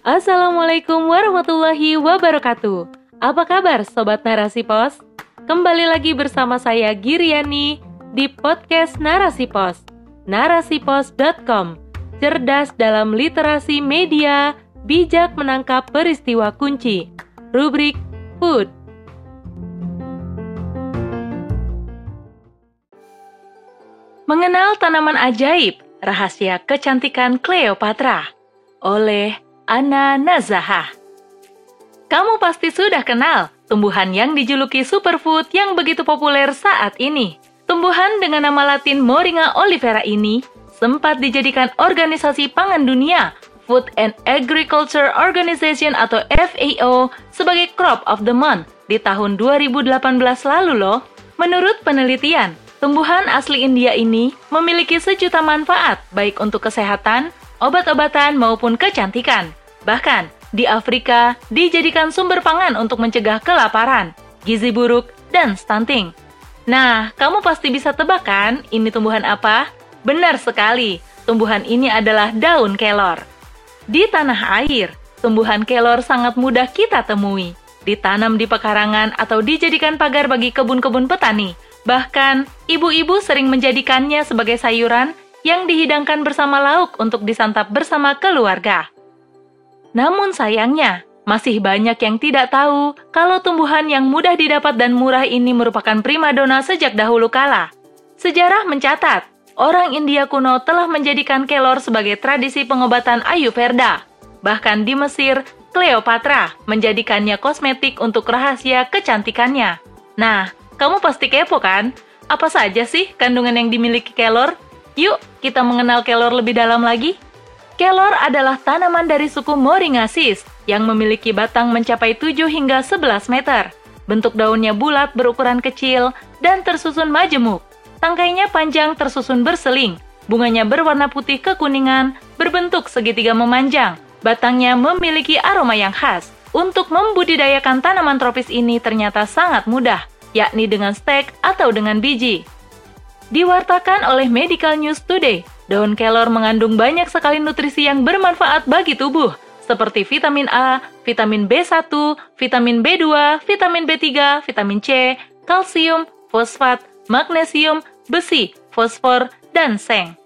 Assalamualaikum warahmatullahi wabarakatuh. Apa kabar Sobat Narasi Pos? Kembali lagi bersama saya Giriani di podcast Narasi Pos. Narasipos.com Cerdas dalam literasi media, bijak menangkap peristiwa kunci. Rubrik Food. Mengenal tanaman ajaib, rahasia kecantikan Cleopatra oleh Ana Nazahah. Kamu pasti sudah kenal tumbuhan yang dijuluki superfood yang begitu populer saat ini. Tumbuhan dengan nama latin Moringa olivera ini sempat dijadikan organisasi pangan dunia Food and Agriculture Organization atau FAO sebagai crop of the month di tahun 2018 lalu loh. Menurut penelitian, tumbuhan asli India ini memiliki sejuta manfaat baik untuk kesehatan, obat-obatan maupun kecantikan. Bahkan, di Afrika dijadikan sumber pangan untuk mencegah kelaparan, gizi buruk, dan stunting. Nah, kamu pasti bisa tebak kan ini tumbuhan apa? Benar sekali, tumbuhan ini adalah daun kelor. Di tanah air, tumbuhan kelor sangat mudah kita temui. Ditanam di pekarangan atau dijadikan pagar bagi kebun-kebun petani. Bahkan, ibu-ibu sering menjadikannya sebagai sayuran yang dihidangkan bersama lauk untuk disantap bersama keluarga. Namun sayangnya, masih banyak yang tidak tahu kalau tumbuhan yang mudah didapat dan murah ini merupakan primadona sejak dahulu kala. Sejarah mencatat, orang India kuno telah menjadikan kelor sebagai tradisi pengobatan Ayurveda. Bahkan di Mesir, Cleopatra menjadikannya kosmetik untuk rahasia kecantikannya. Nah, kamu pasti kepo kan? Apa saja sih kandungan yang dimiliki kelor? Yuk, kita mengenal kelor lebih dalam lagi. Kelor adalah tanaman dari suku Moringaceae yang memiliki batang mencapai 7 hingga 11 meter. Bentuk daunnya bulat berukuran kecil dan tersusun majemuk. Tangkainya panjang tersusun berseling. Bunganya berwarna putih kekuningan, berbentuk segitiga memanjang. Batangnya memiliki aroma yang khas. Untuk membudidayakan tanaman tropis ini ternyata sangat mudah, yakni dengan stek atau dengan biji. Diwartakan oleh Medical News Today, Daun kelor mengandung banyak sekali nutrisi yang bermanfaat bagi tubuh, seperti vitamin A, vitamin B1, vitamin B2, vitamin B3, vitamin C, kalsium, fosfat, magnesium, besi, fosfor, dan seng.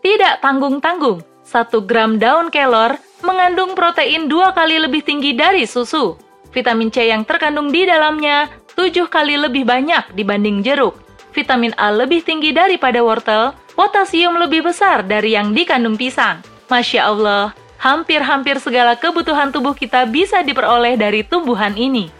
Tidak tanggung-tanggung, 1 gram daun kelor mengandung protein dua kali lebih tinggi dari susu. Vitamin C yang terkandung di dalamnya 7 kali lebih banyak dibanding jeruk. Vitamin A lebih tinggi daripada wortel, potasium lebih besar dari yang dikandung pisang. Masya Allah, hampir-hampir segala kebutuhan tubuh kita bisa diperoleh dari tumbuhan ini.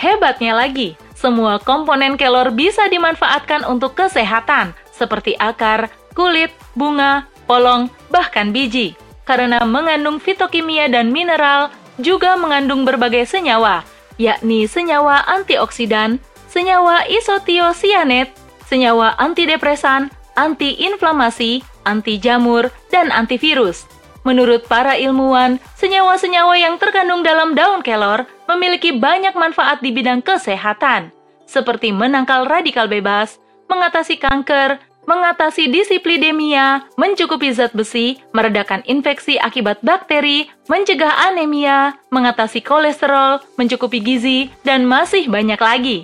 Hebatnya lagi, semua komponen kelor bisa dimanfaatkan untuk kesehatan, seperti akar, kulit, bunga, polong, bahkan biji. Karena mengandung fitokimia dan mineral, juga mengandung berbagai senyawa, yakni senyawa antioksidan, senyawa isotiosianet, senyawa antidepresan, anti-inflamasi, anti jamur, dan antivirus. Menurut para ilmuwan, senyawa-senyawa yang terkandung dalam daun kelor memiliki banyak manfaat di bidang kesehatan, seperti menangkal radikal bebas, mengatasi kanker, mengatasi disiplidemia, mencukupi zat besi, meredakan infeksi akibat bakteri, mencegah anemia, mengatasi kolesterol, mencukupi gizi, dan masih banyak lagi.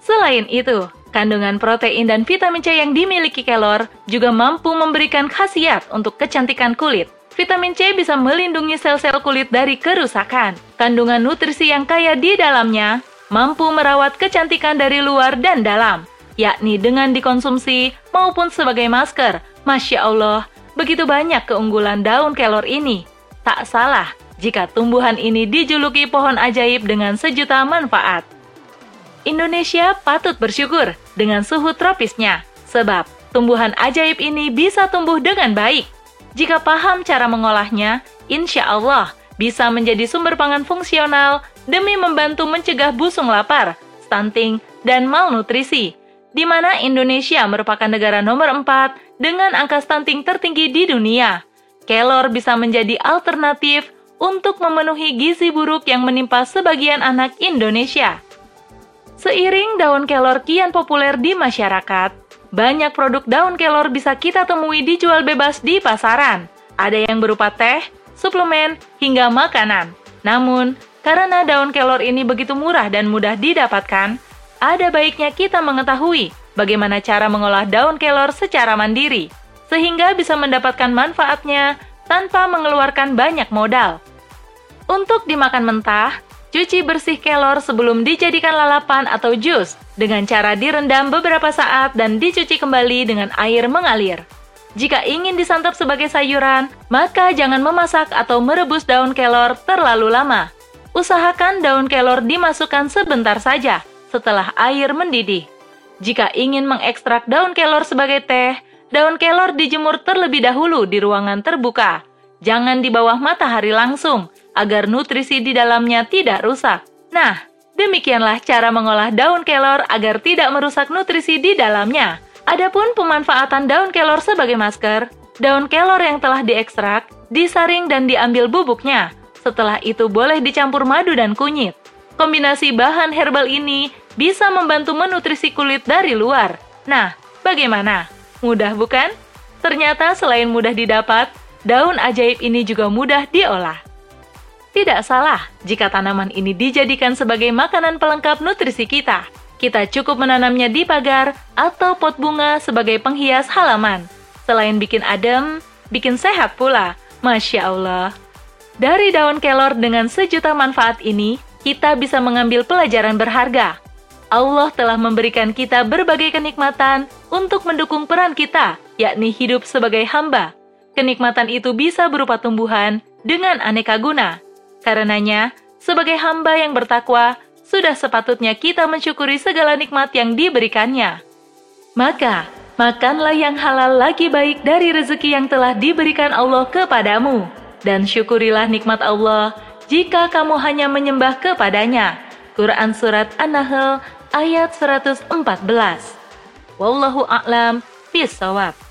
Selain itu, Kandungan protein dan vitamin C yang dimiliki kelor juga mampu memberikan khasiat untuk kecantikan kulit. Vitamin C bisa melindungi sel-sel kulit dari kerusakan. Kandungan nutrisi yang kaya di dalamnya mampu merawat kecantikan dari luar dan dalam, yakni dengan dikonsumsi maupun sebagai masker. Masya Allah, begitu banyak keunggulan daun kelor ini. Tak salah jika tumbuhan ini dijuluki pohon ajaib dengan sejuta manfaat. Indonesia patut bersyukur dengan suhu tropisnya, sebab tumbuhan ajaib ini bisa tumbuh dengan baik. Jika paham cara mengolahnya, insya Allah bisa menjadi sumber pangan fungsional demi membantu mencegah busung lapar, stunting, dan malnutrisi, di mana Indonesia merupakan negara nomor 4 dengan angka stunting tertinggi di dunia. Kelor bisa menjadi alternatif untuk memenuhi gizi buruk yang menimpa sebagian anak Indonesia. Seiring daun kelor kian populer di masyarakat, banyak produk daun kelor bisa kita temui dijual bebas di pasaran. Ada yang berupa teh, suplemen, hingga makanan. Namun, karena daun kelor ini begitu murah dan mudah didapatkan, ada baiknya kita mengetahui bagaimana cara mengolah daun kelor secara mandiri, sehingga bisa mendapatkan manfaatnya tanpa mengeluarkan banyak modal. Untuk dimakan mentah, cuci bersih kelor sebelum dijadikan lalapan atau jus dengan cara direndam beberapa saat dan dicuci kembali dengan air mengalir. Jika ingin disantap sebagai sayuran, maka jangan memasak atau merebus daun kelor terlalu lama. Usahakan daun kelor dimasukkan sebentar saja setelah air mendidih. Jika ingin mengekstrak daun kelor sebagai teh, daun kelor dijemur terlebih dahulu di ruangan terbuka. Jangan di bawah matahari langsung, agar nutrisi di dalamnya tidak rusak. Nah, demikianlah cara mengolah daun kelor agar tidak merusak nutrisi di dalamnya. Adapun pemanfaatan daun kelor sebagai masker, daun kelor yang telah diekstrak, disaring dan diambil bubuknya. Setelah itu boleh dicampur madu dan kunyit. Kombinasi bahan herbal ini bisa membantu menutrisi kulit dari luar. Nah, bagaimana? Mudah bukan? Ternyata selain mudah didapat, daun ajaib ini juga mudah diolah. Tidak salah jika tanaman ini dijadikan sebagai makanan pelengkap nutrisi kita. Kita cukup menanamnya di pagar atau pot bunga sebagai penghias halaman. Selain bikin adem, bikin sehat pula. Masya Allah. Dari daun kelor dengan sejuta manfaat ini, kita bisa mengambil pelajaran berharga. Allah telah memberikan kita berbagai kenikmatan untuk mendukung peran kita, yakni hidup sebagai hamba. Kenikmatan itu bisa berupa tumbuhan dengan aneka guna. Karenanya, sebagai hamba yang bertakwa, sudah sepatutnya kita mensyukuri segala nikmat yang diberikannya. Maka, makanlah yang halal lagi baik dari rezeki yang telah diberikan Allah kepadamu, dan syukurilah nikmat Allah jika kamu hanya menyembah kepadanya. Quran Surat An-Nahl ayat 114 Wallahu a'lam bisawab.